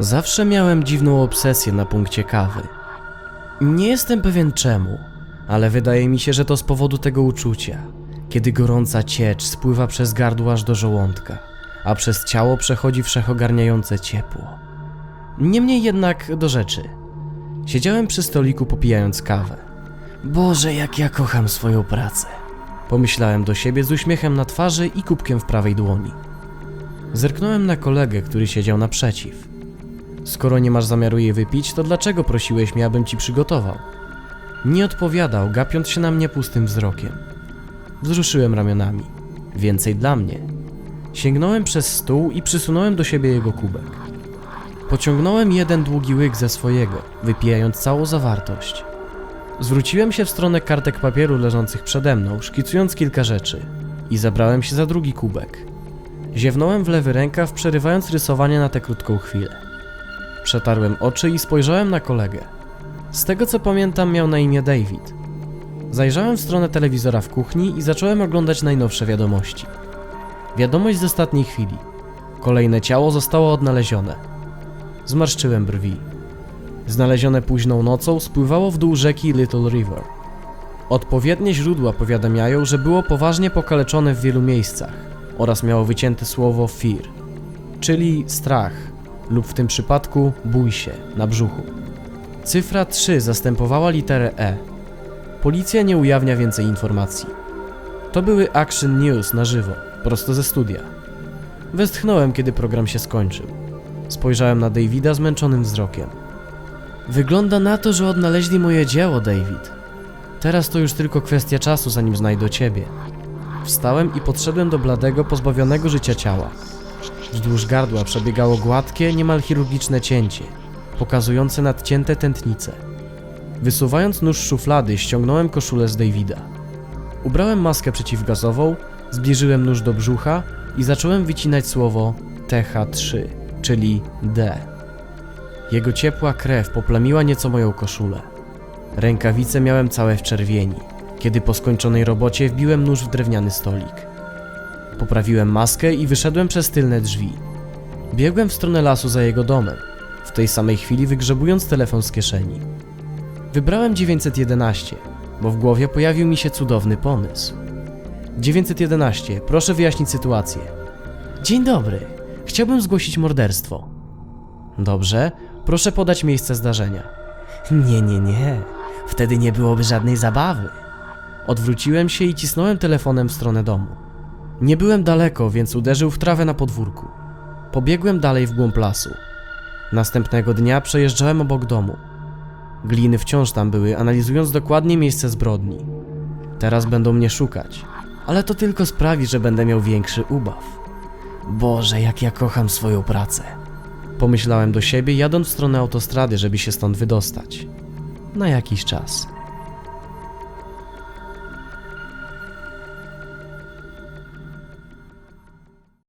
Zawsze miałem dziwną obsesję na punkcie kawy. Nie jestem pewien czemu, ale wydaje mi się, że to z powodu tego uczucia, kiedy gorąca ciecz spływa przez gardło aż do żołądka, a przez ciało przechodzi wszechogarniające ciepło. Niemniej jednak do rzeczy. Siedziałem przy stoliku popijając kawę. Boże, jak ja kocham swoją pracę. Pomyślałem do siebie z uśmiechem na twarzy i kubkiem w prawej dłoni. Zerknąłem na kolegę, który siedział naprzeciw. Skoro nie masz zamiaru jej wypić, to dlaczego prosiłeś mnie, abym ci przygotował? Nie odpowiadał, gapiąc się na mnie pustym wzrokiem. Wzruszyłem ramionami. Więcej dla mnie. Sięgnąłem przez stół i przysunąłem do siebie jego kubek. Pociągnąłem jeden długi łyk ze swojego, wypijając całą zawartość. Zwróciłem się w stronę kartek papieru leżących przede mną, szkicując kilka rzeczy i zabrałem się za drugi kubek. Ziewnąłem w lewy rękaw, przerywając rysowanie na tę krótką chwilę. Przetarłem oczy i spojrzałem na kolegę. Z tego co pamiętam, miał na imię David. Zajrzałem w stronę telewizora w kuchni i zacząłem oglądać najnowsze wiadomości. Wiadomość z ostatniej chwili. Kolejne ciało zostało odnalezione. Zmarszczyłem brwi. Znalezione późną nocą spływało w dół rzeki Little River. Odpowiednie źródła powiadamiają, że było poważnie pokaleczone w wielu miejscach oraz miało wycięte słowo fear, czyli strach, lub w tym przypadku bój się na brzuchu. Cyfra 3 zastępowała literę E. Policja nie ujawnia więcej informacji. To były Action News na żywo, prosto ze studia. Westchnąłem, kiedy program się skończył. Spojrzałem na Davida zmęczonym wzrokiem. Wygląda na to, że odnaleźli moje dzieło, David. Teraz to już tylko kwestia czasu, zanim znajdę ciebie. Wstałem i podszedłem do bladego, pozbawionego życia ciała. Wzdłuż gardła przebiegało gładkie, niemal chirurgiczne cięcie, pokazujące nadcięte tętnice. Wysuwając nóż szuflady, ściągnąłem koszulę z Davida. Ubrałem maskę przeciwgazową, zbliżyłem nóż do brzucha i zacząłem wycinać słowo TH3, czyli D. Jego ciepła krew poplamiła nieco moją koszulę. Rękawice miałem całe w czerwieni, kiedy po skończonej robocie wbiłem nóż w drewniany stolik. Poprawiłem maskę i wyszedłem przez tylne drzwi. Biegłem w stronę lasu za jego domem, w tej samej chwili wygrzebując telefon z kieszeni. Wybrałem 911, bo w głowie pojawił mi się cudowny pomysł. 911, proszę wyjaśnić sytuację. Dzień dobry, chciałbym zgłosić morderstwo. Dobrze, proszę podać miejsce zdarzenia. Nie, nie, nie, wtedy nie byłoby żadnej zabawy. Odwróciłem się i cisnąłem telefonem w stronę domu. Nie byłem daleko, więc uderzył w trawę na podwórku. Pobiegłem dalej w głąb lasu. Następnego dnia przejeżdżałem obok domu. Gliny wciąż tam były, analizując dokładnie miejsce zbrodni. Teraz będą mnie szukać, ale to tylko sprawi, że będę miał większy ubaw. Boże, jak ja kocham swoją pracę. Pomyślałem do siebie, jadąc w stronę autostrady, żeby się stąd wydostać. Na jakiś czas.